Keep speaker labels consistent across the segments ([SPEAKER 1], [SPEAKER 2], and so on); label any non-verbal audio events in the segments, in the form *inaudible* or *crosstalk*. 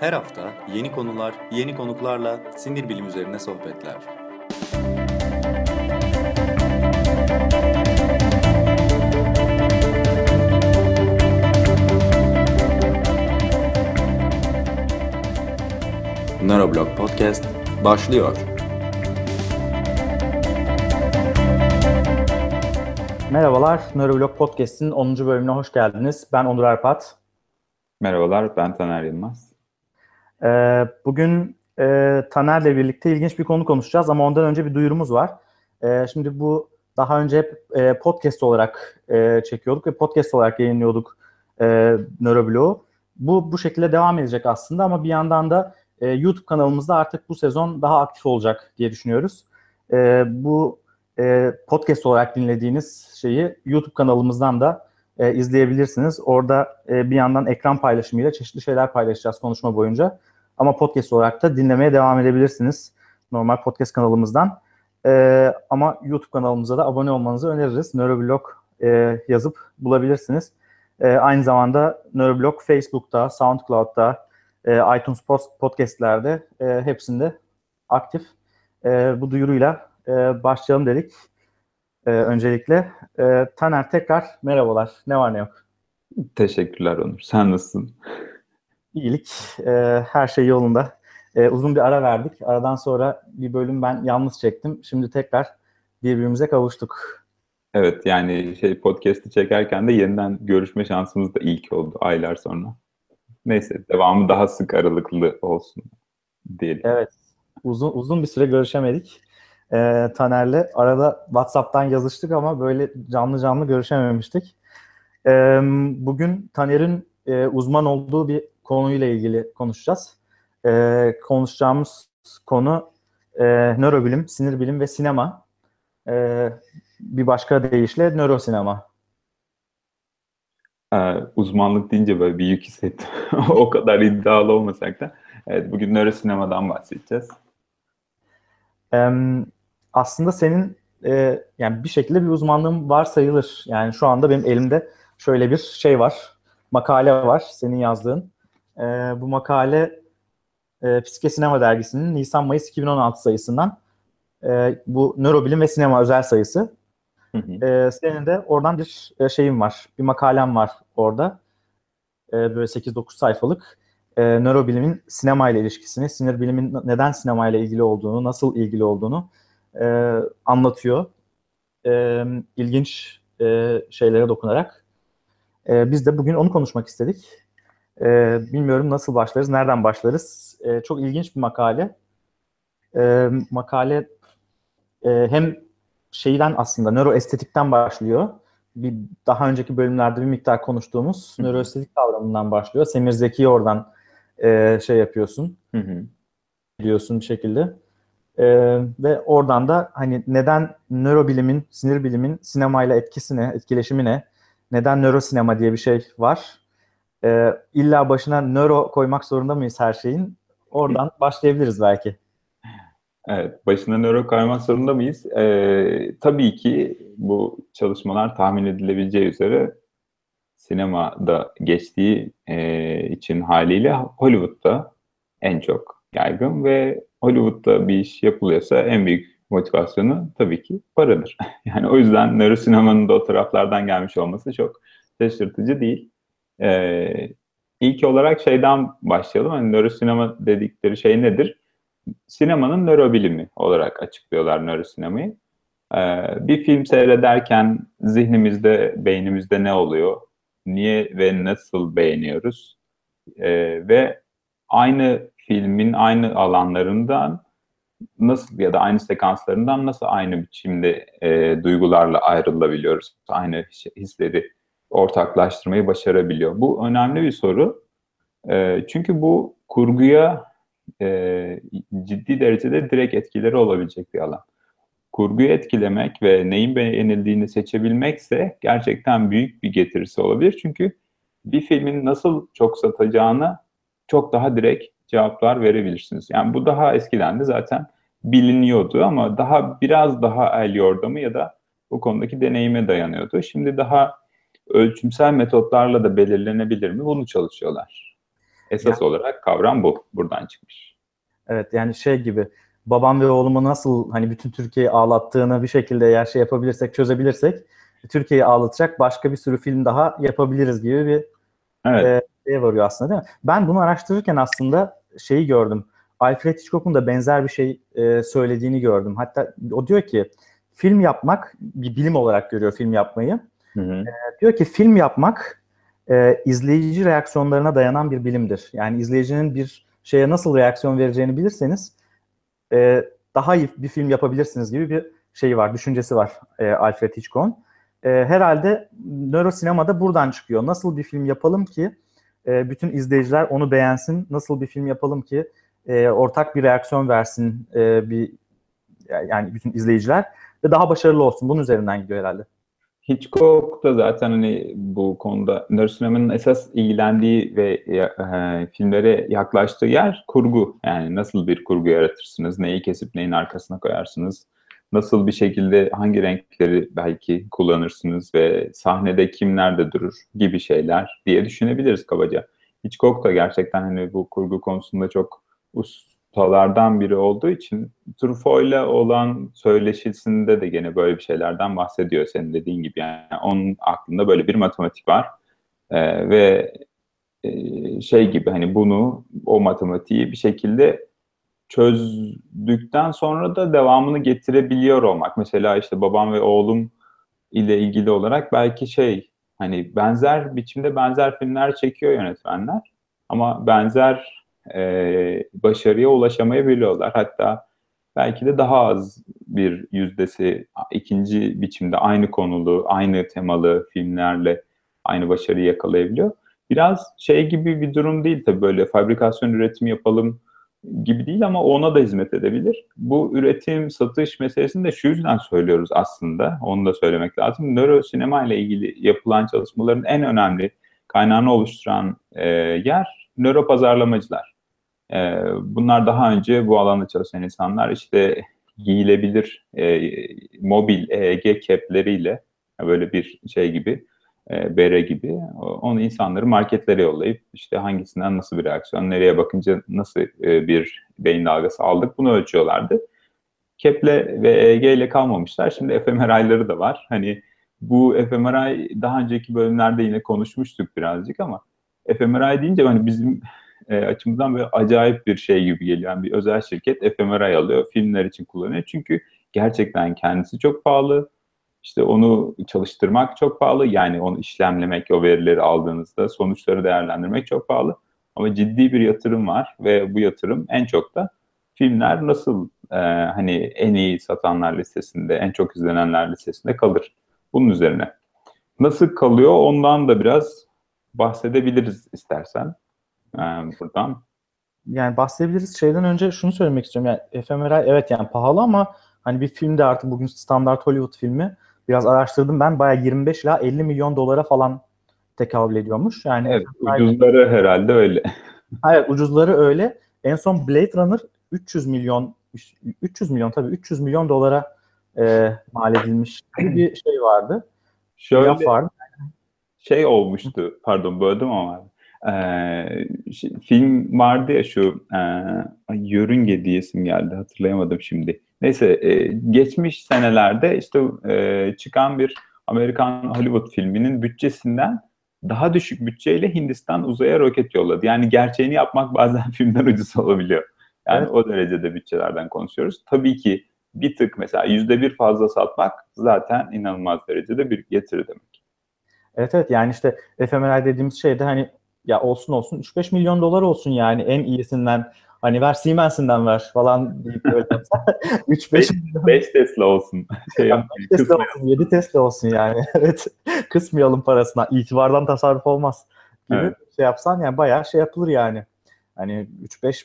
[SPEAKER 1] Her hafta yeni konular, yeni konuklarla sinir bilim üzerine sohbetler. Neuroblog Podcast başlıyor.
[SPEAKER 2] Merhabalar, Neuroblog Podcast'in 10. bölümüne hoş geldiniz. Ben Onur Erpat.
[SPEAKER 3] Merhabalar, ben Taner Yılmaz.
[SPEAKER 2] Ee, bugün e, Taner'le birlikte ilginç bir konu konuşacağız ama ondan önce bir duyurumuz var. Ee, şimdi bu daha önce hep e, podcast olarak e, çekiyorduk ve podcast olarak yayınlıyorduk e, Neuroblog'u. Bu bu şekilde devam edecek aslında ama bir yandan da e, YouTube kanalımızda artık bu sezon daha aktif olacak diye düşünüyoruz. E, bu e, podcast olarak dinlediğiniz şeyi YouTube kanalımızdan da e, izleyebilirsiniz. Orada e, bir yandan ekran paylaşımıyla çeşitli şeyler paylaşacağız konuşma boyunca. Ama podcast olarak da dinlemeye devam edebilirsiniz normal podcast kanalımızdan. E, ama YouTube kanalımıza da abone olmanızı öneririz. Neuroblog e, yazıp bulabilirsiniz. E, aynı zamanda Neuroblog Facebook'ta, SoundCloud'da, e, iTunes podcastlerde e, hepsinde aktif. E, bu duyuruyla e, başlayalım dedik. E, öncelikle e, Taner tekrar merhabalar. Ne var ne yok?
[SPEAKER 3] Teşekkürler Onur. Sen nasılsın?
[SPEAKER 2] İyilik. E, her şey yolunda. E, uzun bir ara verdik. Aradan sonra bir bölüm ben yalnız çektim. Şimdi tekrar birbirimize kavuştuk.
[SPEAKER 3] Evet yani şey podcast'i çekerken de yeniden görüşme şansımız da ilk oldu aylar sonra. Neyse devamı daha sık aralıklı olsun diyelim.
[SPEAKER 2] Evet. Uzun uzun bir süre görüşemedik. Ee, Taner'le arada WhatsApp'tan yazıştık ama böyle canlı canlı görüşememiştik. Ee, bugün Taner'in e, uzman olduğu bir konuyla ilgili konuşacağız. Ee, konuşacağımız konu e, nörobilim, sinir bilim ve sinema. Ee, bir başka deyişle nörosinema.
[SPEAKER 3] Ee, uzmanlık deyince böyle bir yük hissettim. *laughs* o kadar iddialı olmasak da. Evet, bugün nörosinemadan bahsedeceğiz.
[SPEAKER 2] Ee, aslında senin e, yani bir şekilde bir uzmanlığın var sayılır. Yani şu anda benim elimde şöyle bir şey var. Makale var senin yazdığın. E, bu makale e, Psike Sinema dergisinin Nisan-Mayıs 2016 sayısından e, bu nörobilim ve sinema özel sayısı. Hı hı. E, senin de oradan bir e, şeyim var. Bir makalem var orada. E, böyle 8-9 sayfalık. E, nörobilimin sinema ile ilişkisini, sinir bilimin neden sinema ile ilgili olduğunu, nasıl ilgili olduğunu e, anlatıyor. E, ilginç e, şeylere dokunarak. E, biz de bugün onu konuşmak istedik. E, bilmiyorum nasıl başlarız, nereden başlarız. E, çok ilginç bir makale. E, makale e, hem şeyden aslında nöroestetikten başlıyor. Bir daha önceki bölümlerde bir miktar konuştuğumuz hı nöroestetik kavramından başlıyor. Semir Zeki oradan e, şey yapıyorsun. Hı hı. Biliyorsun bir şekilde. Ee, ve oradan da hani neden nörobilimin, sinir bilimin sinemayla etkisine, etkileşimine, neden nörosinema diye bir şey var e, illa başına nöro koymak zorunda mıyız her şeyin? Oradan *laughs* başlayabiliriz belki.
[SPEAKER 3] Evet, başına nöro koymak zorunda mıyız? Ee, tabii ki bu çalışmalar tahmin edilebileceği üzere sinemada geçtiği e, için haliyle Hollywood'da en çok yaygın ve Hollywood'da bir iş yapılıyorsa en büyük motivasyonu tabii ki paradır. *laughs* yani o yüzden nöro sinemanın da o taraflardan gelmiş olması çok şaşırtıcı değil. Ee, ilk olarak şeyden başlayalım. Hani nörosinema dedikleri şey nedir? Sinemanın nörobilimi olarak açıklıyorlar nörosinemayı. Ee, bir film seyrederken zihnimizde, beynimizde ne oluyor? Niye ve nasıl beğeniyoruz? Ee, ve aynı filmin aynı alanlarından nasıl ya da aynı sekanslarından nasıl aynı biçimde e, duygularla ayrılabiliyoruz? Aynı hisleri ortaklaştırmayı başarabiliyor. Bu önemli bir soru. E, çünkü bu kurguya e, ciddi derecede direkt etkileri olabilecek bir alan. Kurguyu etkilemek ve neyin beğenildiğini seçebilmekse gerçekten büyük bir getirisi olabilir. Çünkü bir filmin nasıl çok satacağını çok daha direkt cevaplar verebilirsiniz. Yani bu daha eskiden de zaten biliniyordu ama daha biraz daha el yordamı ya da bu konudaki deneyime dayanıyordu. Şimdi daha ölçümsel metotlarla da belirlenebilir mi? Bunu çalışıyorlar. esas olarak kavram bu. Buradan çıkmış.
[SPEAKER 2] Evet yani şey gibi babam ve oğlumu nasıl hani bütün Türkiye'yi ağlattığını bir şekilde eğer şey yapabilirsek, çözebilirsek Türkiye'yi ağlatacak başka bir sürü film daha yapabiliriz gibi bir
[SPEAKER 3] Evet.
[SPEAKER 2] e, şeye varıyor aslında değil mi? Ben bunu araştırırken aslında şeyi gördüm. Alfred Hitchcock'un da benzer bir şey e, söylediğini gördüm. Hatta o diyor ki film yapmak bir bilim olarak görüyor film yapmayı.
[SPEAKER 3] Hı hı.
[SPEAKER 2] Diyor ki film yapmak e, izleyici reaksiyonlarına dayanan bir bilimdir. Yani izleyicinin bir şeye nasıl reaksiyon vereceğini bilirseniz e, daha iyi bir film yapabilirsiniz gibi bir şey var, düşüncesi var e, Alfred Hitchcock'un. E, herhalde nörosinemada buradan çıkıyor. Nasıl bir film yapalım ki e, bütün izleyiciler onu beğensin? Nasıl bir film yapalım ki e, ortak bir reaksiyon versin e, bir yani bütün izleyiciler ve daha başarılı olsun. Bunun üzerinden gidiyor herhalde.
[SPEAKER 3] Hitchcock da zaten hani bu konuda nörosinemanın esas ilgilendiği ve e, filmlere yaklaştığı yer kurgu. Yani nasıl bir kurgu yaratırsınız, neyi kesip neyin arkasına koyarsınız, nasıl bir şekilde hangi renkleri belki kullanırsınız ve sahnede kim nerede durur gibi şeyler diye düşünebiliriz kabaca. Hitchcock da gerçekten hani bu kurgu konusunda çok ustalardan biri olduğu için Truffaut'la olan söyleşisinde de gene böyle bir şeylerden bahsediyor senin dediğin gibi. Yani onun aklında böyle bir matematik var ee, ve e, şey gibi hani bunu o matematiği bir şekilde çözdükten sonra da devamını getirebiliyor olmak. Mesela işte babam ve oğlum ile ilgili olarak belki şey hani benzer biçimde benzer filmler çekiyor yönetmenler ama benzer e, başarıya ulaşamayabiliyorlar. Hatta belki de daha az bir yüzdesi ikinci biçimde aynı konulu, aynı temalı filmlerle aynı başarıyı yakalayabiliyor. Biraz şey gibi bir durum değil tabii böyle fabrikasyon üretim yapalım gibi değil ama ona da hizmet edebilir. Bu üretim, satış meselesini de şu yüzden söylüyoruz aslında. Onu da söylemek lazım. Nörosinema ile ilgili yapılan çalışmaların en önemli kaynağını oluşturan e, yer nöropazarlamacılar. E, bunlar daha önce bu alanda çalışan insanlar işte giyilebilir e, mobil EEG kepleriyle böyle bir şey gibi e, bere gibi onu insanları marketlere yollayıp işte hangisinden nasıl bir reaksiyon, nereye bakınca nasıl e, bir beyin dalgası aldık bunu ölçüyorlardı. Keple ve EEG ile kalmamışlar. Şimdi fMRI'ları da var. Hani bu fMRI daha önceki bölümlerde yine konuşmuştuk birazcık ama fMRI deyince hani bizim e, açımızdan böyle acayip bir şey gibi geliyor. Yani bir özel şirket fMRI alıyor, filmler için kullanıyor. Çünkü gerçekten kendisi çok pahalı işte onu çalıştırmak çok pahalı. Yani onu işlemlemek, o verileri aldığınızda sonuçları değerlendirmek çok pahalı. Ama ciddi bir yatırım var ve bu yatırım en çok da filmler nasıl e, hani en iyi satanlar listesinde, en çok izlenenler listesinde kalır. Bunun üzerine. Nasıl kalıyor ondan da biraz bahsedebiliriz istersen e, buradan.
[SPEAKER 2] Yani bahsedebiliriz. Şeyden önce şunu söylemek istiyorum. Yani fMRI evet yani pahalı ama hani bir filmde artık bugün standart Hollywood filmi biraz araştırdım ben bayağı 25 ila 50 milyon dolara falan tekabül ediyormuş. Yani
[SPEAKER 3] evet, ucuzları herhalde öyle. *laughs*
[SPEAKER 2] Evet, ucuzları öyle. En son Blade Runner 300 milyon 300 milyon tabii 300 milyon dolara e, mal edilmiş bir şey vardı.
[SPEAKER 3] Şöyle Laf vardı. Şey olmuştu. Pardon böldüm ama şey, film vardı ya şu e, Yörünge diyesim geldi hatırlayamadım şimdi. Neyse e, geçmiş senelerde işte e, çıkan bir Amerikan Hollywood filminin bütçesinden daha düşük bütçeyle Hindistan uzaya roket yolladı. Yani gerçeğini yapmak bazen *laughs* filmden ucuz olabiliyor. Yani evet. o derecede bütçelerden konuşuyoruz. Tabii ki bir tık mesela yüzde bir fazla satmak zaten inanılmaz derecede bir getiri demek.
[SPEAKER 2] Evet evet yani işte fMRI dediğimiz şey de hani ya olsun olsun 3-5 milyon dolar olsun yani en iyisinden Hani ver Siemens'inden ver falan deyip böyle *laughs* *laughs* 3-5
[SPEAKER 3] 5 Tesla olsun. *laughs*
[SPEAKER 2] Şey yani 5 Tesla olsun, 7 Tesla olsun yani. evet. Kısmayalım parasına. İtibardan tasarruf olmaz gibi evet. şey yapsan yani bayağı şey yapılır yani. Hani 3-5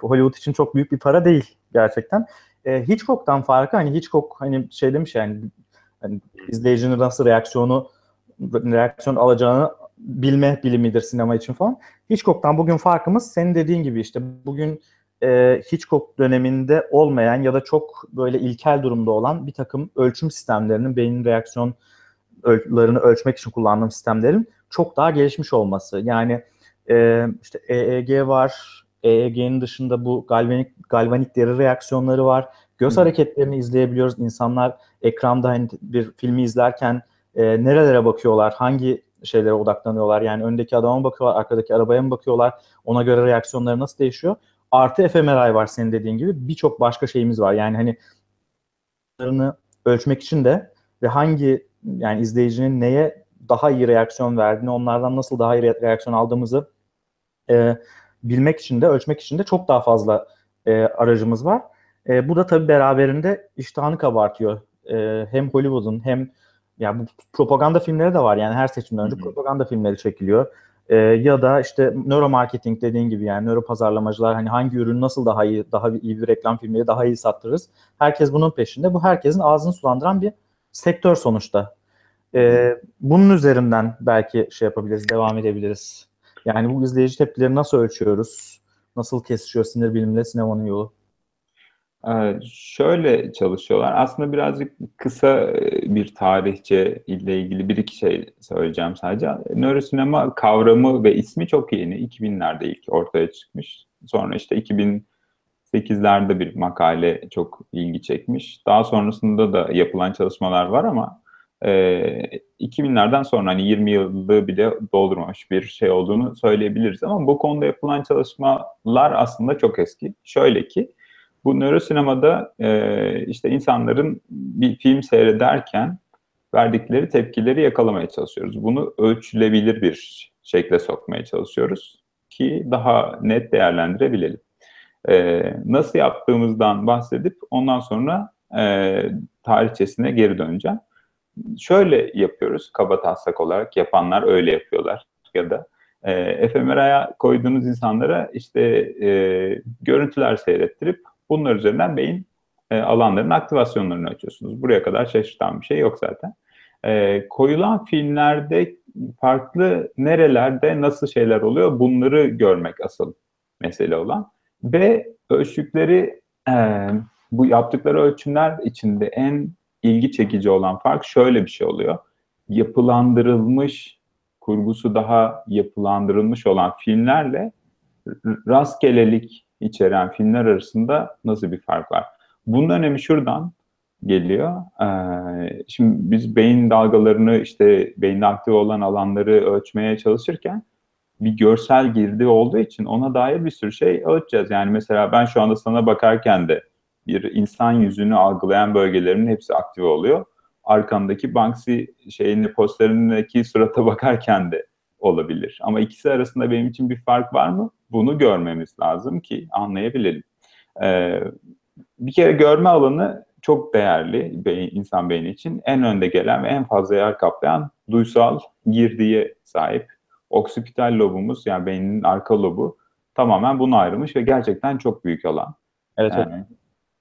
[SPEAKER 2] Hollywood için çok büyük bir para değil gerçekten. E, Hitchcock'tan farkı hani Hitchcock hani şey demiş yani hani izleyicinin nasıl reaksiyonu reaksiyon alacağını bilme bilimidir sinema için falan. Hitchcock'tan bugün farkımız senin dediğin gibi işte bugün e, Hitchcock döneminde olmayan ya da çok böyle ilkel durumda olan bir takım ölçüm sistemlerinin beynin reaksiyonlarını ölçmek için kullandığım sistemlerin çok daha gelişmiş olması. Yani E, işte EEG var. EEG'nin dışında bu galvanik galvanik deri reaksiyonları var. Göz hareketlerini izleyebiliyoruz. İnsanlar ekranda hani bir filmi izlerken e, nerelere bakıyorlar, hangi şeylere odaklanıyorlar. Yani öndeki adama bakıyorlar, arkadaki arabaya mı bakıyorlar? Ona göre reaksiyonları nasıl değişiyor? Artı fMRI var senin dediğin gibi. Birçok başka şeyimiz var. Yani hani ölçmek için de ve hangi yani izleyicinin neye daha iyi reaksiyon verdiğini, onlardan nasıl daha iyi reaksiyon aldığımızı e, bilmek için de, ölçmek için de çok daha fazla e, aracımız var. E, bu da tabii beraberinde iştahını kabartıyor. E, hem Hollywood'un hem ya bu propaganda filmleri de var yani her seçimden önce Hı-hı. propaganda filmleri çekiliyor. Ee, ya da işte nöromarketing dediğin gibi yani nöro pazarlamacılar hani hangi ürünü nasıl daha iyi daha iyi bir reklam filmiyle daha iyi sattırırız. Herkes bunun peşinde. Bu herkesin ağzını sulandıran bir sektör sonuçta. Ee, bunun üzerinden belki şey yapabiliriz, devam edebiliriz. Yani bu izleyici tepkileri nasıl ölçüyoruz? Nasıl kesişiyor sinir bilimle sinemanın yolu?
[SPEAKER 3] Ee, şöyle çalışıyorlar. Aslında birazcık kısa e, bir tarihçe ile ilgili bir iki şey söyleyeceğim sadece. Nörosinema kavramı ve ismi çok yeni. 2000'lerde ilk ortaya çıkmış. Sonra işte 2008'lerde bir makale çok ilgi çekmiş. Daha sonrasında da yapılan çalışmalar var ama e, 2000'lerden sonra hani 20 yıllığı bile doldurmamış bir şey olduğunu söyleyebiliriz. Ama bu konuda yapılan çalışmalar aslında çok eski. Şöyle ki bu nörosinemada e, işte insanların bir film seyrederken verdikleri tepkileri yakalamaya çalışıyoruz. Bunu ölçülebilir bir şekle sokmaya çalışıyoruz ki daha net değerlendirebilelim. E, nasıl yaptığımızdan bahsedip ondan sonra e, tarihçesine geri döneceğim. Şöyle yapıyoruz kaba taslak olarak yapanlar öyle yapıyorlar ya da e, fMRI'ya koyduğunuz insanlara işte e, görüntüler seyrettirip Bunlar üzerinden beyin e, alanlarının aktivasyonlarını açıyorsunuz. Buraya kadar şaşırtan bir şey yok zaten. E, koyulan filmlerde farklı nerelerde nasıl şeyler oluyor bunları görmek asıl mesele olan. Ve ölçtükleri e, bu yaptıkları ölçümler içinde en ilgi çekici olan fark şöyle bir şey oluyor. Yapılandırılmış, kurgusu daha yapılandırılmış olan filmlerle rastgelelik içeren filmler arasında nasıl bir fark var? Bunun önemi şuradan geliyor. Ee, şimdi biz beyin dalgalarını işte beyinde aktif olan alanları ölçmeye çalışırken bir görsel girdi olduğu için ona dair bir sürü şey ölçeceğiz. Yani mesela ben şu anda sana bakarken de bir insan yüzünü algılayan bölgelerimin hepsi aktif oluyor. Arkandaki Banksy şeyini posterindeki surata *laughs* bakarken de olabilir. Ama ikisi arasında benim için bir fark var mı? Bunu görmemiz lazım ki anlayabilelim. Ee, bir kere görme alanı çok değerli beyin, insan beyni için. En önde gelen ve en fazla yer kaplayan duysal girdiye sahip. Oksipital lobumuz yani beynin arka lobu tamamen bunu ayrılmış ve gerçekten çok büyük alan.
[SPEAKER 2] Evet. Yani,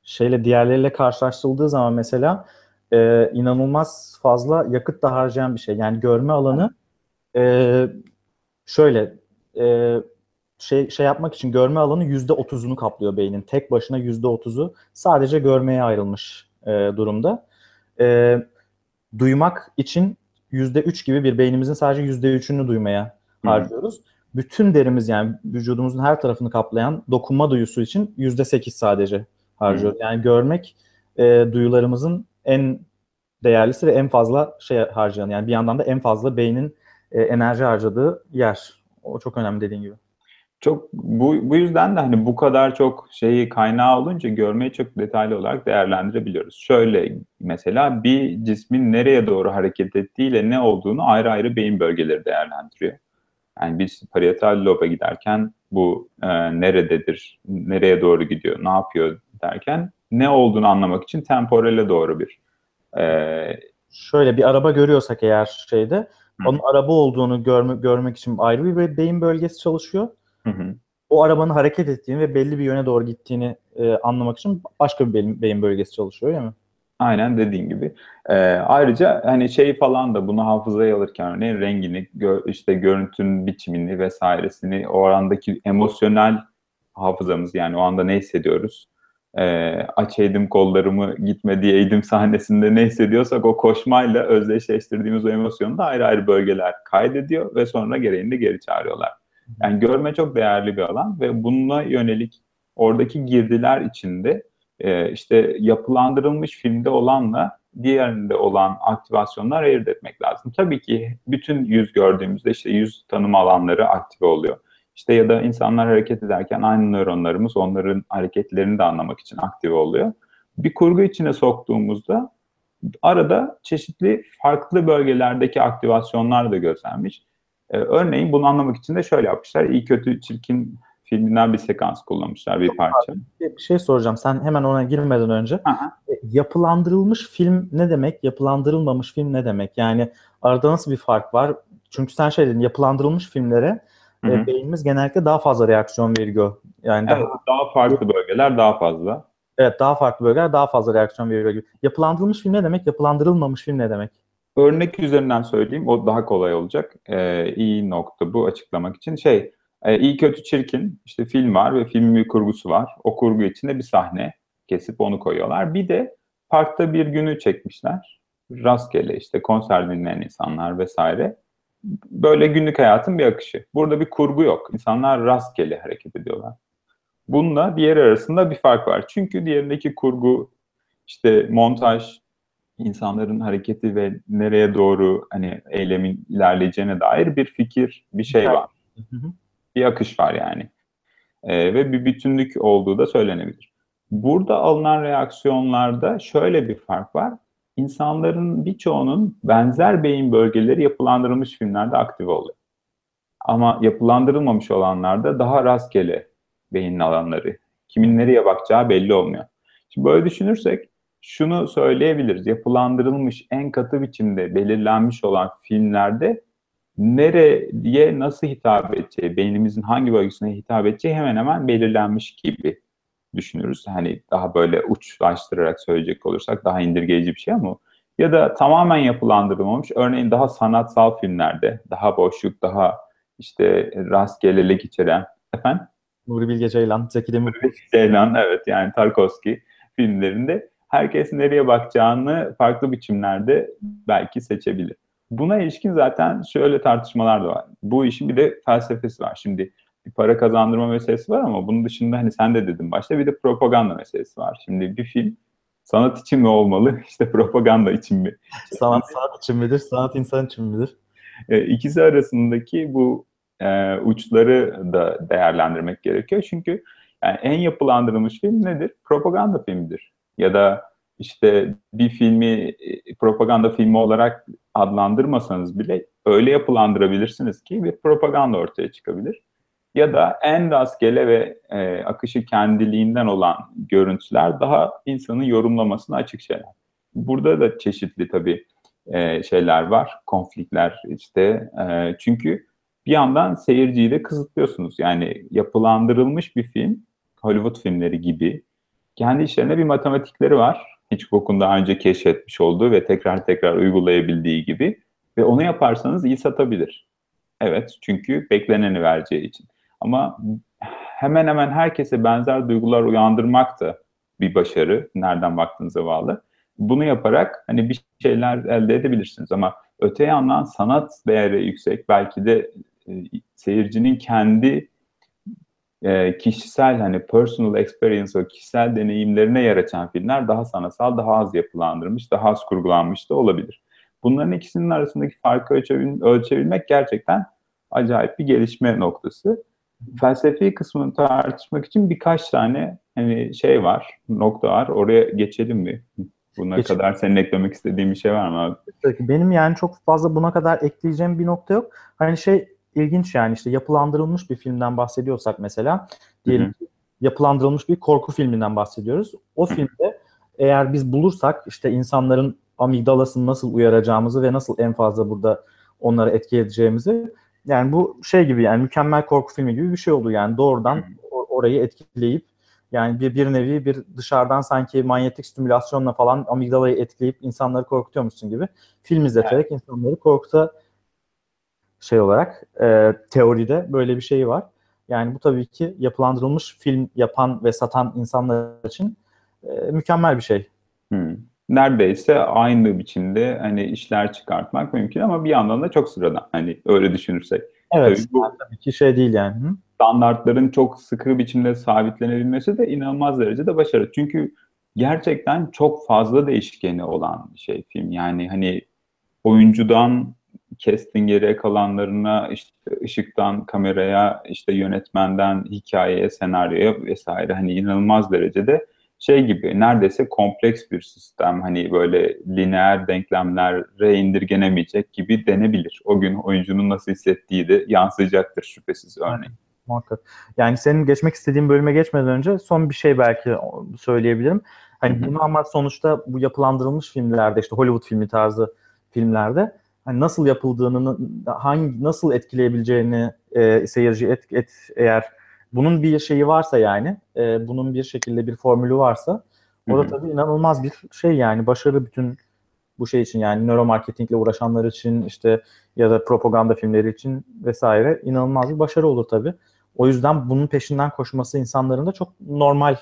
[SPEAKER 2] Şeyle diğerleriyle karşılaştırıldığı zaman mesela e, inanılmaz fazla yakıt da harcayan bir şey. Yani görme alanı e, şöyle e, şey şey yapmak için görme alanı yüzde otuzunu kaplıyor beynin. Tek başına yüzde otuzu sadece görmeye ayrılmış e, durumda. E, duymak için yüzde üç gibi bir beynimizin sadece yüzde üçünü duymaya harcıyoruz. Hı. Bütün derimiz yani vücudumuzun her tarafını kaplayan dokunma duyusu için yüzde sekiz sadece harcıyoruz. Hı. Yani görmek e, duyularımızın en değerlisi ve en fazla şey harcayan yani bir yandan da en fazla beynin e, enerji harcadığı yer. O çok önemli dediğin gibi.
[SPEAKER 3] Çok bu, bu yüzden de hani bu kadar çok şeyi kaynağı olunca görmeyi çok detaylı olarak değerlendirebiliyoruz. Şöyle mesela bir cismin nereye doğru hareket ettiğiyle ne olduğunu ayrı ayrı beyin bölgeleri değerlendiriyor. Yani biz parietal loba giderken bu e, nerededir, nereye doğru gidiyor, ne yapıyor derken ne olduğunu anlamak için temporale doğru bir
[SPEAKER 2] e, Şöyle bir araba görüyorsak eğer şeyde onun araba olduğunu görme, görmek için ayrı bir beyin bölgesi çalışıyor. Hı hı. O arabanın hareket ettiğini ve belli bir yöne doğru gittiğini e, anlamak için başka bir beyin, beyin bölgesi çalışıyor değil mi?
[SPEAKER 3] Aynen dediğin gibi. Ee, ayrıca hani şey falan da bunu hafızaya alırken örneğin rengini, gö- işte görüntünün biçimini vesairesini o arandaki emosyonel hafızamız yani o anda ne hissediyoruz e, aç eğdim kollarımı gitme diye eğdim sahnesinde ne hissediyorsak o koşmayla özdeşleştirdiğimiz o emosyonu da ayrı ayrı bölgeler kaydediyor ve sonra gereğinde geri çağırıyorlar. Yani görme çok değerli bir alan ve bununla yönelik oradaki girdiler içinde e, işte yapılandırılmış filmde olanla diğerinde olan aktivasyonlar ayırt etmek lazım. Tabii ki bütün yüz gördüğümüzde işte yüz tanıma alanları aktive oluyor. İşte ya da insanlar hareket ederken aynı nöronlarımız onların hareketlerini de anlamak için aktive oluyor. Bir kurgu içine soktuğumuzda arada çeşitli farklı bölgelerdeki aktivasyonlar da gözlenmiş. Ee, örneğin bunu anlamak için de şöyle yapmışlar. İyi kötü çirkin filminden bir sekans kullanmışlar bir parça.
[SPEAKER 2] Bir şey soracağım. Sen hemen ona girmeden önce.
[SPEAKER 3] Aha.
[SPEAKER 2] E, Yapılandırılmış film ne demek? Yapılandırılmamış film ne demek? Yani arada nasıl bir fark var? Çünkü sen şey dedin yapılandırılmış filmlere
[SPEAKER 3] Hı hı.
[SPEAKER 2] beynimiz genellikle daha fazla reaksiyon veriyor. Yani
[SPEAKER 3] Evet,
[SPEAKER 2] daha,
[SPEAKER 3] daha farklı bölgeler daha fazla.
[SPEAKER 2] evet daha farklı bölgeler daha fazla reaksiyon veriyor. Yapılandırılmış film ne demek? Yapılandırılmamış film ne demek?
[SPEAKER 3] Örnek üzerinden söyleyeyim, o daha kolay olacak. Ee, iyi nokta bu açıklamak için. Şey, e, iyi kötü çirkin, işte film var ve filmin bir kurgusu var. O kurgu içinde bir sahne kesip onu koyuyorlar. Bir de parkta bir günü çekmişler. Rastgele işte konser dinleyen insanlar vesaire. Böyle günlük hayatın bir akışı. Burada bir kurgu yok. İnsanlar rastgele hareket ediyorlar. Bununla diğer arasında bir fark var. Çünkü diğerindeki kurgu, işte montaj, insanların hareketi ve nereye doğru hani eylemin ilerleyeceğine dair bir fikir, bir şey var. Bir akış var yani. Ee, ve bir bütünlük olduğu da söylenebilir. Burada alınan reaksiyonlarda şöyle bir fark var. İnsanların birçoğunun benzer beyin bölgeleri yapılandırılmış filmlerde aktive oluyor. Ama yapılandırılmamış olanlarda daha rastgele beyin alanları. Kimin nereye bakacağı belli olmuyor. Şimdi böyle düşünürsek şunu söyleyebiliriz. Yapılandırılmış en katı biçimde belirlenmiş olan filmlerde nereye nasıl hitap edeceği, beynimizin hangi bölgesine hitap edeceği hemen hemen belirlenmiş gibi düşünürüz. Hani daha böyle uçlaştırarak söyleyecek olursak daha indirgeyici bir şey ama ya da tamamen yapılandırılmamış. Örneğin daha sanatsal filmlerde, daha boşluk, daha işte rastgelelik içeren efendim
[SPEAKER 2] Nuri Bilge Ceylan, Zeki Demirkubuz.
[SPEAKER 3] Ceylan evet yani Tarkovski filmlerinde herkes nereye bakacağını farklı biçimlerde belki seçebilir. Buna ilişkin zaten şöyle tartışmalar da var. Bu işin bir de felsefesi var. Şimdi bir para kazandırma meselesi var ama bunun dışında hani sen de dedin başta bir de propaganda meselesi var. Şimdi bir film sanat için mi olmalı, *laughs* işte propaganda için mi?
[SPEAKER 2] Sanat sanat için midir? Sanat insan için midir?
[SPEAKER 3] E, ikisi arasındaki bu e, uçları da değerlendirmek gerekiyor. Çünkü yani en yapılandırılmış film nedir? Propaganda filmidir. Ya da işte bir filmi e, propaganda filmi olarak adlandırmasanız bile öyle yapılandırabilirsiniz ki bir propaganda ortaya çıkabilir. Ya da en rastgele ve e, akışı kendiliğinden olan görüntüler daha insanın yorumlamasına açık şeyler. Burada da çeşitli tabii e, şeyler var, konflikler işte. E, çünkü bir yandan seyirciyi de kısıtlıyorsunuz. Yani yapılandırılmış bir film, Hollywood filmleri gibi kendi işlerinde bir matematikleri var. Hitchcock'un daha önce keşfetmiş olduğu ve tekrar tekrar uygulayabildiği gibi. Ve onu yaparsanız iyi satabilir. Evet, çünkü bekleneni vereceği için. Ama hemen hemen herkese benzer duygular uyandırmak da bir başarı. Nereden baktığınıza bağlı. Bunu yaparak hani bir şeyler elde edebilirsiniz ama öte yandan sanat değeri yüksek belki de e, seyircinin kendi e, kişisel hani personal experience o kişisel deneyimlerine yer filmler daha sanatsal, daha az yapılandırmış, daha az kurgulanmış da olabilir. Bunların ikisinin arasındaki farkı ölçebil ölçebilmek gerçekten acayip bir gelişme noktası. Felsefi kısmını tartışmak için birkaç tane hani şey var, nokta var. Oraya geçelim mi? Buna
[SPEAKER 2] Geçelim.
[SPEAKER 3] kadar senin eklemek istediğin bir şey var mı abi?
[SPEAKER 2] Benim yani çok fazla buna kadar ekleyeceğim bir nokta yok. Hani şey ilginç yani işte yapılandırılmış bir filmden bahsediyorsak mesela diyelim
[SPEAKER 3] Hı hı.
[SPEAKER 2] ki yapılandırılmış bir korku filminden bahsediyoruz. O filmde eğer biz bulursak işte insanların amigdalasını nasıl uyaracağımızı ve nasıl en fazla burada onları etki edeceğimizi yani bu şey gibi yani mükemmel korku filmi gibi bir şey oldu yani doğrudan o- orayı etkileyip yani bir, bir nevi bir dışarıdan sanki manyetik stimülasyonla falan amigdalayı etkileyip insanları korkutuyormuşsun gibi film izleterek insanları korkuta şey olarak e, teoride böyle bir şey var. Yani bu tabii ki yapılandırılmış film yapan ve satan insanlar için e, mükemmel bir şey.
[SPEAKER 3] Neredeyse aynı biçimde hani işler çıkartmak mümkün ama bir yandan da çok sıradan hani öyle düşünürsek.
[SPEAKER 2] Evet,
[SPEAKER 3] Tabii bu-
[SPEAKER 2] tabii ki şey değil yani. Hı?
[SPEAKER 3] standartların çok sıkı biçimde sabitlenebilmesi de inanılmaz derecede başarı. Çünkü gerçekten çok fazla değişkeni olan bir şey film. Yani hani oyuncudan casting'e kalanlarına işte ışıktan kameraya işte yönetmenden hikayeye senaryoya vesaire hani inanılmaz derecede şey gibi neredeyse kompleks bir sistem hani böyle lineer denklemlere indirgenemeyecek gibi denebilir. O gün oyuncunun nasıl hissettiği de yansıyacaktır şüphesiz örneğin.
[SPEAKER 2] Muhakkak. Yani senin geçmek istediğin bölüme geçmeden önce son bir şey belki söyleyebilirim. Hani
[SPEAKER 3] Hı hı.
[SPEAKER 2] bunu ama sonuçta bu yapılandırılmış filmlerde işte Hollywood filmi tarzı filmlerde hani nasıl yapıldığını, hangi nasıl etkileyebileceğini e, seyirci et, et eğer bunun bir şeyi varsa yani e, bunun bir şekilde bir formülü varsa o da tabii inanılmaz bir şey yani başarı bütün bu şey için yani nöromarketingle uğraşanlar için işte ya da propaganda filmleri için vesaire inanılmaz bir başarı olur tabii. O yüzden bunun peşinden koşması insanların da çok normal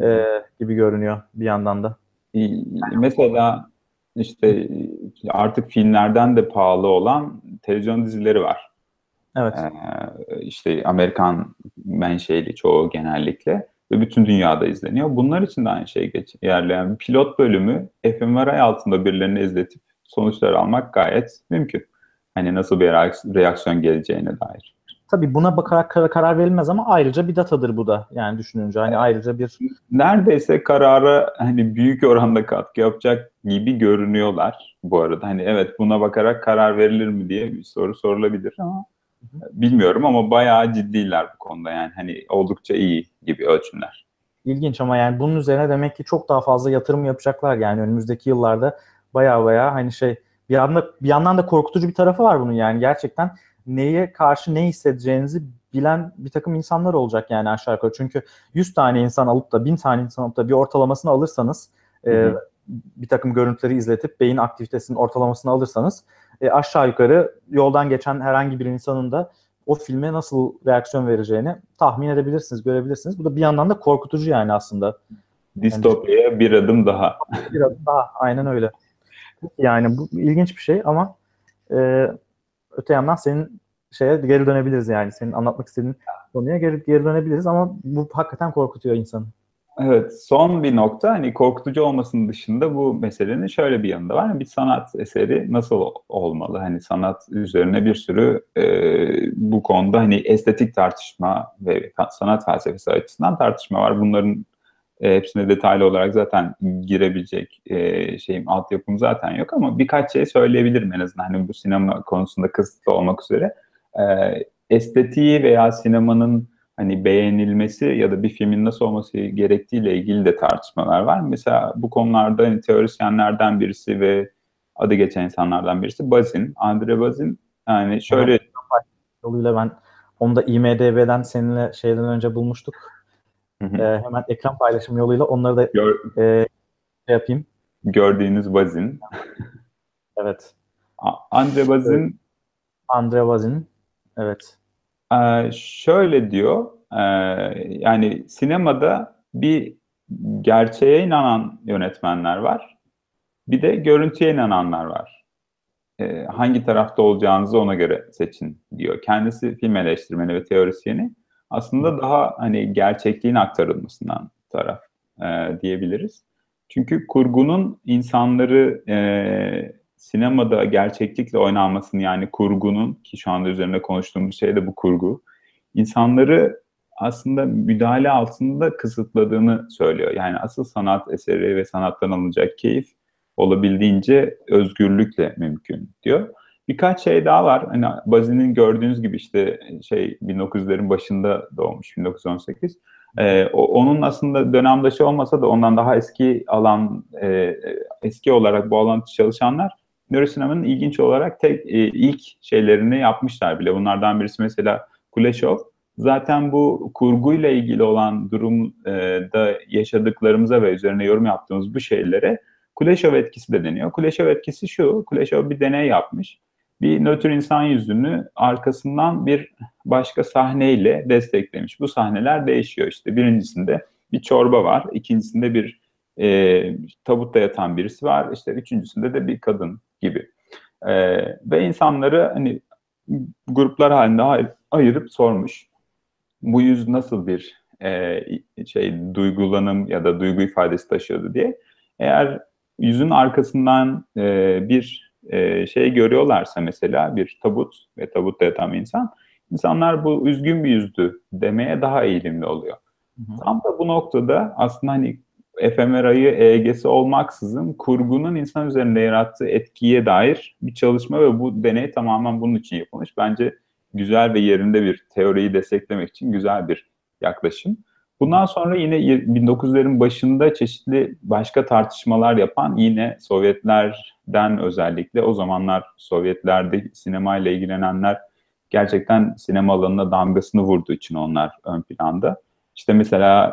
[SPEAKER 2] e, gibi görünüyor bir yandan da.
[SPEAKER 3] Mesela işte artık filmlerden de pahalı olan televizyon dizileri var.
[SPEAKER 2] Evet.
[SPEAKER 3] Ee, işte Amerikan menşeli çoğu genellikle ve bütün dünyada izleniyor. Bunlar için de aynı şey geçerli. Yani pilot bölümü fMRI altında birilerini izletip sonuçlar almak gayet mümkün. Hani nasıl bir reaks- reaksiyon geleceğine dair.
[SPEAKER 2] Tabii buna bakarak kar- karar verilmez ama ayrıca bir datadır bu da yani düşününce hani ayrıca bir
[SPEAKER 3] Neredeyse karara hani büyük oranda katkı yapacak gibi görünüyorlar bu arada. Hani evet buna bakarak karar verilir mi diye bir soru sorulabilir ama bilmiyorum ama bayağı ciddiler bu konuda yani hani oldukça iyi gibi ölçümler.
[SPEAKER 2] ilginç ama yani bunun üzerine demek ki çok daha fazla yatırım yapacaklar yani önümüzdeki yıllarda baya baya hani şey bir yandan bir yandan da korkutucu bir tarafı var bunun yani gerçekten neye karşı ne hissedeceğinizi bilen bir takım insanlar olacak yani aşağı yukarı. Çünkü 100 tane insan alıp da 1000 tane insan alıp da bir ortalamasını alırsanız
[SPEAKER 3] Hı
[SPEAKER 2] e,
[SPEAKER 3] hı.
[SPEAKER 2] Bir takım görüntüleri izletip beyin aktivitesinin ortalamasını alırsanız e, aşağı yukarı yoldan geçen herhangi bir insanın da o filme nasıl reaksiyon vereceğini tahmin edebilirsiniz, görebilirsiniz. Bu da bir yandan da korkutucu yani aslında.
[SPEAKER 3] Distopya'ya bir adım daha. *laughs*
[SPEAKER 2] Biraz daha aynen öyle. Yani bu ilginç bir şey ama e, öte yandan senin şeye geri dönebiliriz yani. Senin anlatmak istediğin konuya geri, geri dönebiliriz ama bu hakikaten korkutuyor insanı.
[SPEAKER 3] Evet, son bir nokta hani korkutucu olmasının dışında bu meselenin şöyle bir yanı da var. Bir sanat eseri nasıl olmalı? Hani sanat üzerine bir sürü e, bu konuda hani estetik tartışma ve sanat felsefesi açısından tartışma var. Bunların e, hepsine detaylı olarak zaten girebilecek e, şeyim altyapım zaten yok ama birkaç şey söyleyebilirim en azından hani bu sinema konusunda kısıtlı olmak üzere. E, estetiği veya sinemanın hani beğenilmesi ya da bir filmin nasıl olması gerektiğiyle ilgili de tartışmalar var. Mesela bu konularda hani teorisyenlerden birisi ve adı geçen insanlardan birisi Bazin. Andre Bazin yani şöyle
[SPEAKER 2] Yoluyla ben onu da IMDB'den seninle şeyden önce bulmuştuk.
[SPEAKER 3] Hı hı.
[SPEAKER 2] Ee, hemen ekran paylaşım yoluyla onları da
[SPEAKER 3] gör,
[SPEAKER 2] e, şey yapayım.
[SPEAKER 3] gördüğünüz Bazin.
[SPEAKER 2] Evet.
[SPEAKER 3] Andre Bazin
[SPEAKER 2] Andre Bazin. Evet.
[SPEAKER 3] Ee, şöyle diyor, e, yani sinemada bir gerçeğe inanan yönetmenler var, bir de görüntüye inananlar var. Ee, hangi tarafta olacağınızı ona göre seçin diyor. Kendisi film eleştirmeni ve teorisyeni aslında daha hani gerçekliğin aktarılmasından taraf e, diyebiliriz. Çünkü kurgunun insanları e, sinemada gerçeklikle oynanmasını yani kurgunun ki şu anda üzerinde konuştuğumuz şey de bu kurgu insanları aslında müdahale altında kısıtladığını söylüyor. Yani asıl sanat eseri ve sanattan alınacak keyif olabildiğince özgürlükle mümkün diyor. Birkaç şey daha var. Hani Bazin'in gördüğünüz gibi işte şey 1900'lerin başında doğmuş 1918. Ee, onun aslında dönemdaşı olmasa da ondan daha eski alan e, eski olarak bu alanda çalışanlar nörosinemanın ilginç olarak tek e, ilk şeylerini yapmışlar bile. Bunlardan birisi mesela Kuleshov. Zaten bu kurguyla ilgili olan durumda yaşadıklarımıza ve üzerine yorum yaptığımız bu şeylere Kuleshov etkisi de deniyor. Kuleshov etkisi şu, Kuleshov bir deney yapmış. Bir nötr insan yüzünü arkasından bir başka sahneyle desteklemiş. Bu sahneler değişiyor işte. Birincisinde bir çorba var, ikincisinde bir e, tabutta yatan birisi var, işte üçüncüsünde de bir kadın gibi. E, ve insanları hani gruplar halinde ay- ayırıp sormuş. Bu yüz nasıl bir e, şey duygulanım ya da duygu ifadesi taşıyordu diye. Eğer yüzün arkasından e, bir e, şey görüyorlarsa mesela bir tabut ve tabutta yatan insan, insanlar bu üzgün bir yüzdü demeye daha eğilimli oluyor.
[SPEAKER 2] Hı hı.
[SPEAKER 3] Tam da bu noktada aslında hani efemerayı EEG'si olmaksızın kurgunun insan üzerinde yarattığı etkiye dair bir çalışma ve bu deney tamamen bunun için yapılmış. Bence güzel ve yerinde bir teoriyi desteklemek için güzel bir yaklaşım. Bundan sonra yine 1900'lerin başında çeşitli başka tartışmalar yapan yine Sovyetlerden özellikle o zamanlar Sovyetlerde sinemayla ilgilenenler gerçekten sinema alanına damgasını vurduğu için onlar ön planda. İşte mesela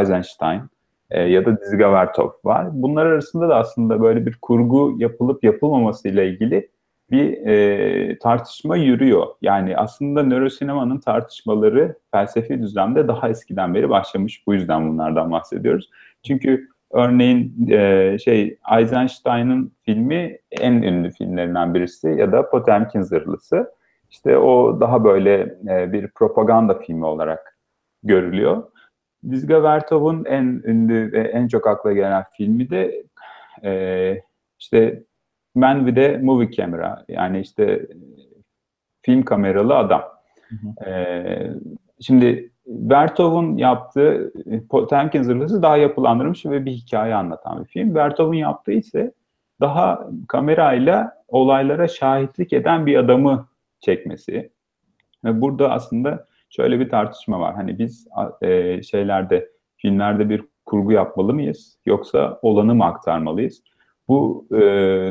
[SPEAKER 3] Eisenstein e, ya da Dizga Vertov var. Bunlar arasında da aslında böyle bir kurgu yapılıp yapılmaması ile ilgili bir e, tartışma yürüyor. Yani aslında nörosinemanın tartışmaları felsefi düzlemde daha eskiden beri başlamış. Bu yüzden bunlardan bahsediyoruz. Çünkü örneğin e, şey Eisenstein'ın filmi en ünlü filmlerinden birisi ya da Potemkin Zırhlısı. İşte o daha böyle e, bir propaganda filmi olarak görülüyor. Dizga Vertov'un en ünlü ve en çok akla gelen filmi de e, işte Man with a Movie Camera yani işte film kameralı adam. Hı hı. E, şimdi Vertov'un yaptığı Potemkin Zırhlısı daha yapılandırmış ve bir hikaye anlatan bir film. Vertov'un yaptığı ise daha kamerayla olaylara şahitlik eden bir adamı çekmesi. Ve burada aslında şöyle bir tartışma var. Hani biz e, şeylerde, filmlerde bir kurgu yapmalı mıyız? Yoksa olanı mı aktarmalıyız? Bu e,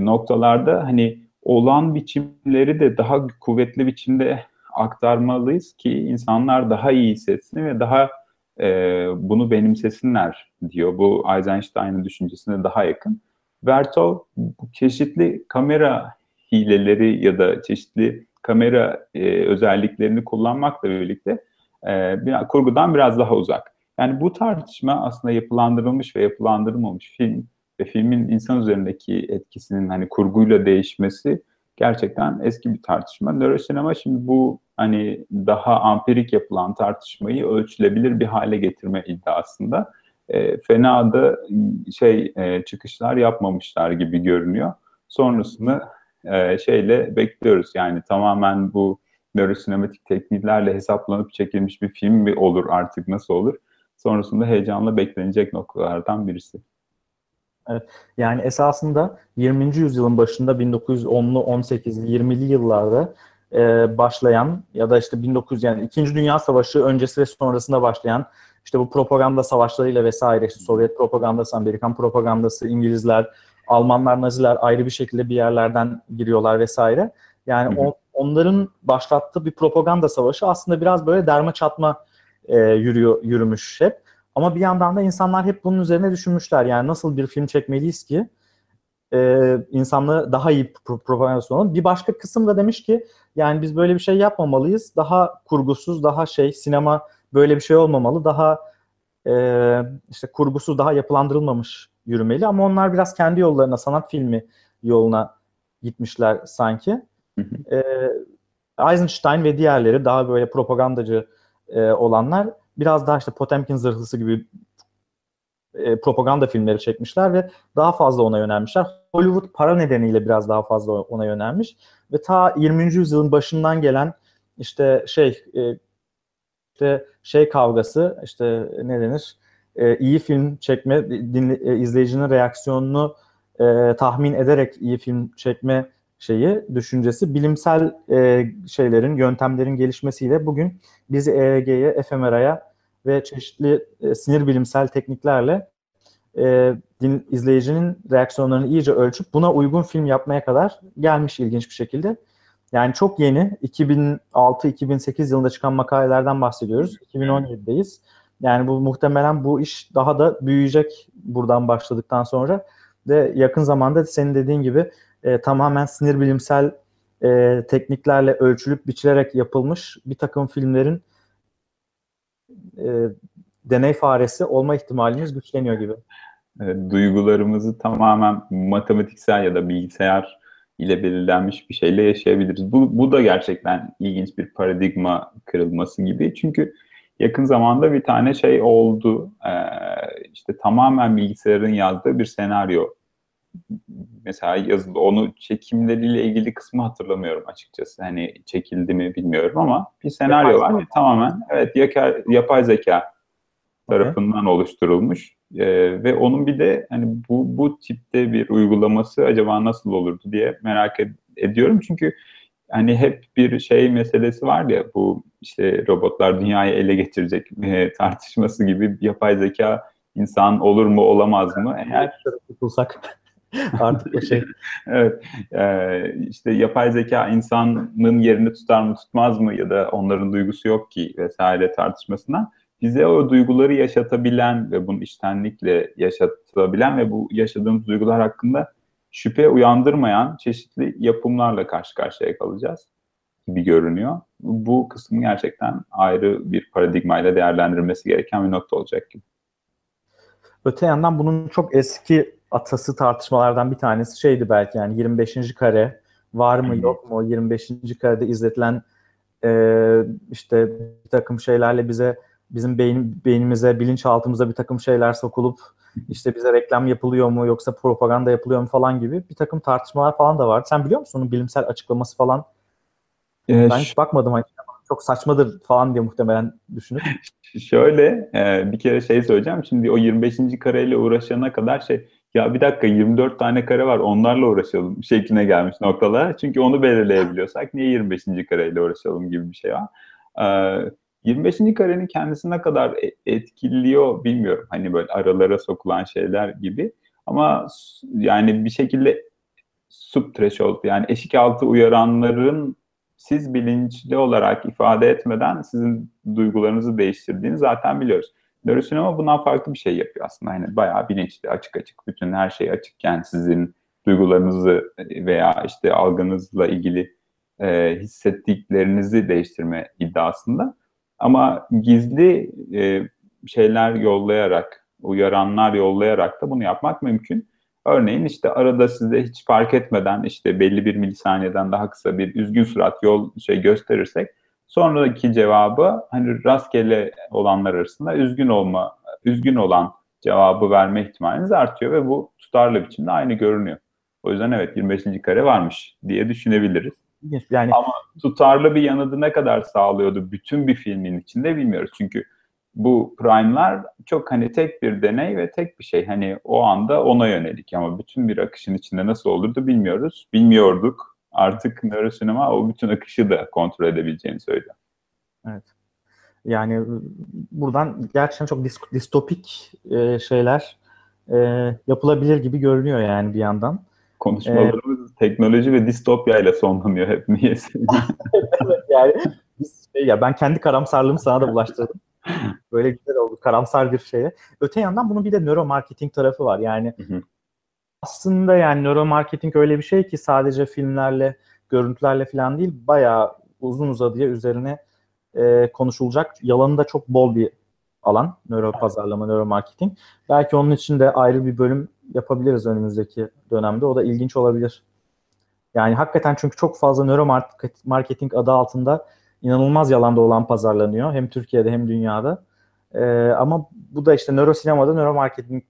[SPEAKER 3] noktalarda hani olan biçimleri de daha kuvvetli biçimde aktarmalıyız ki insanlar daha iyi hissetsin ve daha e, bunu benimsesinler diyor. Bu Eisenstein'ın düşüncesine daha yakın. Vertov çeşitli kamera hileleri ya da çeşitli kamera e, özelliklerini kullanmakla birlikte e, bir, kurgudan biraz daha uzak. Yani bu tartışma aslında yapılandırılmış ve yapılandırılmamış film ve filmin insan üzerindeki etkisinin hani kurguyla değişmesi gerçekten eski bir tartışma. Nörosinema şimdi bu hani daha ampirik yapılan tartışmayı ölçülebilir bir hale getirme iddiasında. E, fena da şey e, çıkışlar yapmamışlar gibi görünüyor. Sonrasını e, şeyle bekliyoruz. Yani tamamen bu nörosinematik tekniklerle hesaplanıp çekilmiş bir film mi olur artık nasıl olur? Sonrasında heyecanla beklenecek noktalardan birisi.
[SPEAKER 2] Evet. Yani esasında 20. yüzyılın başında 1910'lu, 18'li, 20'li yıllarda e, başlayan ya da işte 1900 yani 2. Dünya Savaşı öncesi ve sonrasında başlayan işte bu propaganda savaşlarıyla vesaire işte Sovyet propagandası, Amerikan propagandası, İngilizler, Almanlar, Naziler ayrı bir şekilde bir yerlerden giriyorlar vesaire. Yani on, onların başlattığı bir propaganda savaşı aslında biraz böyle derme çatma e, yürüyor yürümüş hep. Ama bir yandan da insanlar hep bunun üzerine düşünmüşler. Yani nasıl bir film çekmeliyiz ki e, insanlığı daha iyi propaganda sunalım. Bir başka kısım da demiş ki yani biz böyle bir şey yapmamalıyız. Daha kurgusuz, daha şey sinema böyle bir şey olmamalı. Daha e, işte kurgusuz, daha yapılandırılmamış yürümeli. Ama onlar biraz kendi yollarına, sanat filmi yoluna gitmişler sanki. e, Eisenstein ve diğerleri daha böyle propagandacı e, olanlar biraz daha işte Potemkin zırhlısı gibi e, propaganda filmleri çekmişler ve daha fazla ona yönelmişler. Hollywood para nedeniyle biraz daha fazla ona yönelmiş ve ta 20. yüzyılın başından gelen işte şey e, işte şey kavgası işte ne denir e, iyi film çekme dinle, e, izleyicinin reaksiyonunu e, tahmin ederek iyi film çekme şeyi düşüncesi bilimsel e, şeylerin yöntemlerin gelişmesiyle bugün bizi EEG'ye, fMRI'ya ve çeşitli e, sinir bilimsel tekniklerle e, din, izleyicinin reaksiyonlarını iyice ölçüp buna uygun film yapmaya kadar gelmiş ilginç bir şekilde. Yani çok yeni 2006-2008 yılında çıkan makalelerden bahsediyoruz. 2017'deyiz. Yani bu muhtemelen bu iş daha da büyüyecek buradan başladıktan sonra ve yakın zamanda senin dediğin gibi e, tamamen sinir bilimsel e, tekniklerle ölçülüp biçilerek yapılmış bir takım filmlerin e, deney faresi olma ihtimalimiz güçleniyor gibi.
[SPEAKER 3] Evet, duygularımızı tamamen matematiksel ya da bilgisayar ile belirlenmiş bir şeyle yaşayabiliriz. Bu, bu da gerçekten ilginç bir paradigma kırılması gibi. Çünkü yakın zamanda bir tane şey oldu. Ee, işte tamamen bilgisayarın yazdığı bir senaryo. Mesela yazılı onu çekimleriyle ilgili kısmı hatırlamıyorum açıkçası. Hani çekildi mi bilmiyorum ama bir senaryo var ve tamamen evet yapay, yapay zeka tarafından okay. oluşturulmuş. Ee, ve onun bir de hani bu bu tipte bir uygulaması acaba nasıl olurdu diye merak ed- ediyorum. Çünkü hani hep bir şey meselesi var ya bu işte robotlar dünyayı ele geçirecek e, tartışması gibi yapay zeka insan olur mu olamaz mı? Eğer
[SPEAKER 2] tutulsak *laughs* artık o şey. *laughs*
[SPEAKER 3] evet. E, işte yapay zeka insanın yerini tutar mı tutmaz mı ya da onların duygusu yok ki vesaire tartışmasına bize o duyguları yaşatabilen ve bunu içtenlikle yaşatabilen ve bu yaşadığımız duygular hakkında şüphe uyandırmayan çeşitli yapımlarla karşı karşıya kalacağız gibi görünüyor. Bu kısmı gerçekten ayrı bir paradigmayla değerlendirilmesi gereken bir nokta olacak gibi.
[SPEAKER 2] Öte yandan bunun çok eski atası tartışmalardan bir tanesi şeydi belki yani 25. kare var mı yok mu? 25. karede izletilen e, işte bir takım şeylerle bize bizim beyin, beynimize, bilinçaltımıza bir takım şeyler sokulup işte bize reklam yapılıyor mu yoksa propaganda yapılıyor mu falan gibi bir takım tartışmalar falan da vardı. Sen biliyor musun onun bilimsel açıklaması falan? Ee, ben hiç bakmadım hani çok saçmadır falan diye muhtemelen düşünüp. *laughs*
[SPEAKER 3] Şöyle e, bir kere şey söyleyeceğim. Şimdi o 25. kareyle uğraşana kadar şey ya bir dakika 24 tane kare var onlarla uğraşalım şekline gelmiş noktalar. Çünkü onu belirleyebiliyorsak niye 25. kareyle uğraşalım gibi bir şey var. Ee, 25. karenin kendisi ne kadar e, etkiliyor bilmiyorum. Hani böyle aralara sokulan şeyler gibi. Ama yani bir şekilde sub threshold yani eşik altı uyaranların siz bilinçli olarak ifade etmeden sizin duygularınızı değiştirdiğini zaten biliyoruz. Nörosinema bundan farklı bir şey yapıyor aslında. Yani bayağı bilinçli, açık açık, bütün her şey açıkken sizin duygularınızı veya işte algınızla ilgili e, hissettiklerinizi değiştirme iddiasında. Ama gizli e, şeyler yollayarak, uyaranlar yollayarak da bunu yapmak mümkün. Örneğin işte arada size hiç fark etmeden işte belli bir milisaniyeden daha kısa bir üzgün surat yol şey gösterirsek sonraki cevabı hani rastgele olanlar arasında üzgün olma, üzgün olan cevabı verme ihtimaliniz artıyor ve bu tutarlı biçimde aynı görünüyor. O yüzden evet 25. kare varmış diye düşünebiliriz. Yani ama tutarlı bir yanıtı ne kadar sağlıyordu bütün bir filmin içinde bilmiyoruz. Çünkü bu prime'lar çok hani tek bir deney ve tek bir şey. Hani o anda ona yönelik ama bütün bir akışın içinde nasıl olurdu bilmiyoruz. Bilmiyorduk. Artık nörosinema o bütün akışı da kontrol edebileceğini söylüyor.
[SPEAKER 2] Evet. Yani buradan gerçekten çok distopik e, şeyler e, yapılabilir gibi görünüyor yani bir yandan.
[SPEAKER 3] Konuşmalarımız ee, teknoloji ve distopya ile sonlanıyor hep niyeyse. *laughs*
[SPEAKER 2] evet yani biz, şey, ya ben kendi karamsarlığımı sana da bulaştırdım. Böyle güzel oldu karamsar bir şeye. Öte yandan bunun bir de nöromarketing tarafı var. Yani hı hı. aslında yani nöromarketing öyle bir şey ki sadece filmlerle, görüntülerle falan değil bayağı uzun uzadıya üzerine e, konuşulacak. Yalanı da çok bol bir alan. Nöro pazarlama, nöro marketing. Belki onun için de ayrı bir bölüm yapabiliriz önümüzdeki dönemde. O da ilginç olabilir. Yani hakikaten çünkü çok fazla nöro marketing adı altında inanılmaz yalan olan pazarlanıyor. Hem Türkiye'de hem dünyada. Ee, ama bu da işte nöro sinemada nöro marketing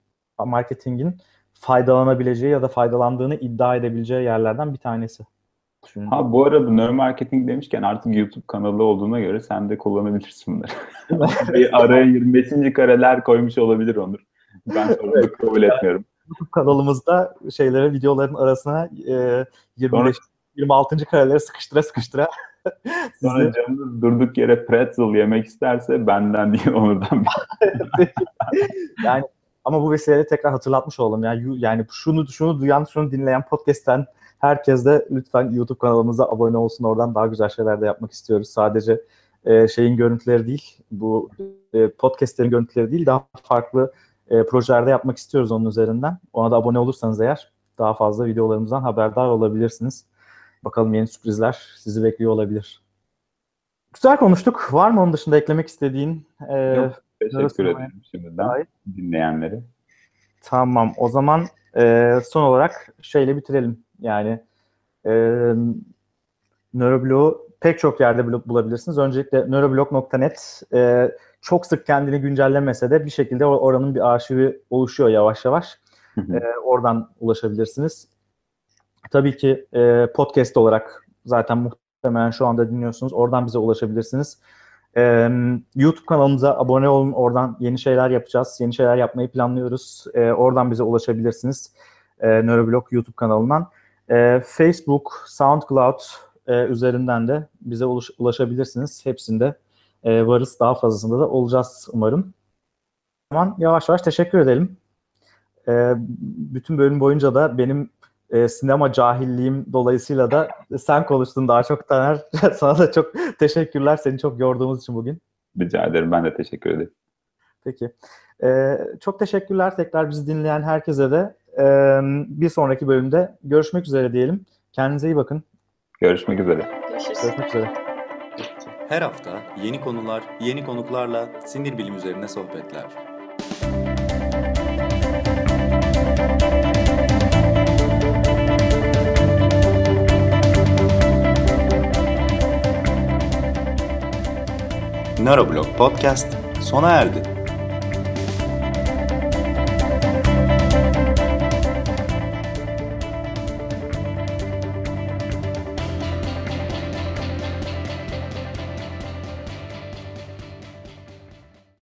[SPEAKER 2] marketingin faydalanabileceği ya da faydalandığını iddia edebileceği yerlerden bir tanesi.
[SPEAKER 3] Şimdi... Ha bu arada nöromarketing demişken artık YouTube kanalı olduğuna göre sen de kullanabilirsin bunları. *laughs* bir araya 25. kareler koymuş olabilir Onur. Ben sorumluluk kabul etmiyorum.
[SPEAKER 2] YouTube kanalımızda şeylere videoların arasına e, 25 Sonra... 26. kareleri sıkıştıra sıkıştıra *laughs*
[SPEAKER 3] Sonra canınız durduk yere pretzel yemek isterse benden değil Onur'dan. *laughs*
[SPEAKER 2] yani ama bu vesileyle tekrar hatırlatmış olalım. Yani yani şunu şunu duyan, şunu dinleyen podcast'ten Herkes de lütfen YouTube kanalımıza abone olsun. Oradan daha güzel şeyler de yapmak istiyoruz. Sadece e, şeyin görüntüleri değil, bu e, podcastlerin görüntüleri değil, daha farklı e, projelerde yapmak istiyoruz onun üzerinden. Ona da abone olursanız eğer daha fazla videolarımızdan haberdar olabilirsiniz. Bakalım yeni sürprizler sizi bekliyor olabilir. Güzel konuştuk. Var mı onun dışında eklemek istediğin?
[SPEAKER 3] E, Yok, teşekkür ederim şimdiden Hayır. dinleyenleri.
[SPEAKER 2] Tamam. O zaman e, son olarak şeyle bitirelim. Yani E, Nöroblog'u pek çok yerde bulabilirsiniz. Öncelikle nöroblog.net e, çok sık kendini güncellemese de bir şekilde oranın bir arşivi oluşuyor yavaş yavaş. e, oradan ulaşabilirsiniz. Tabii ki e, podcast olarak zaten muhtemelen şu anda dinliyorsunuz. Oradan bize ulaşabilirsiniz. E, YouTube kanalımıza abone olun. Oradan yeni şeyler yapacağız. Yeni şeyler yapmayı planlıyoruz. E, oradan bize ulaşabilirsiniz. E, Neuroblog YouTube kanalından. E, Facebook, SoundCloud e, üzerinden de bize ulaş, ulaşabilirsiniz. Hepsinde e, varız. Daha fazlasında da olacağız umarım. O zaman yavaş yavaş teşekkür edelim. E, bütün bölüm boyunca da benim e, sinema cahilliğim dolayısıyla da sen konuştun daha çok Taner. *laughs* Sana da çok teşekkürler. Seni çok yorduğumuz için bugün.
[SPEAKER 3] Rica ederim. Ben de teşekkür ederim.
[SPEAKER 2] Peki. E, çok teşekkürler tekrar bizi dinleyen herkese de. E, bir sonraki bölümde görüşmek üzere diyelim. Kendinize iyi bakın.
[SPEAKER 3] Görüşmek üzere.
[SPEAKER 4] Görüşürüz.
[SPEAKER 2] Görüşmek üzere.
[SPEAKER 1] Her hafta yeni konular, yeni konuklarla sinir bilim üzerine sohbetler. Neuroblog Podcast sona erdi.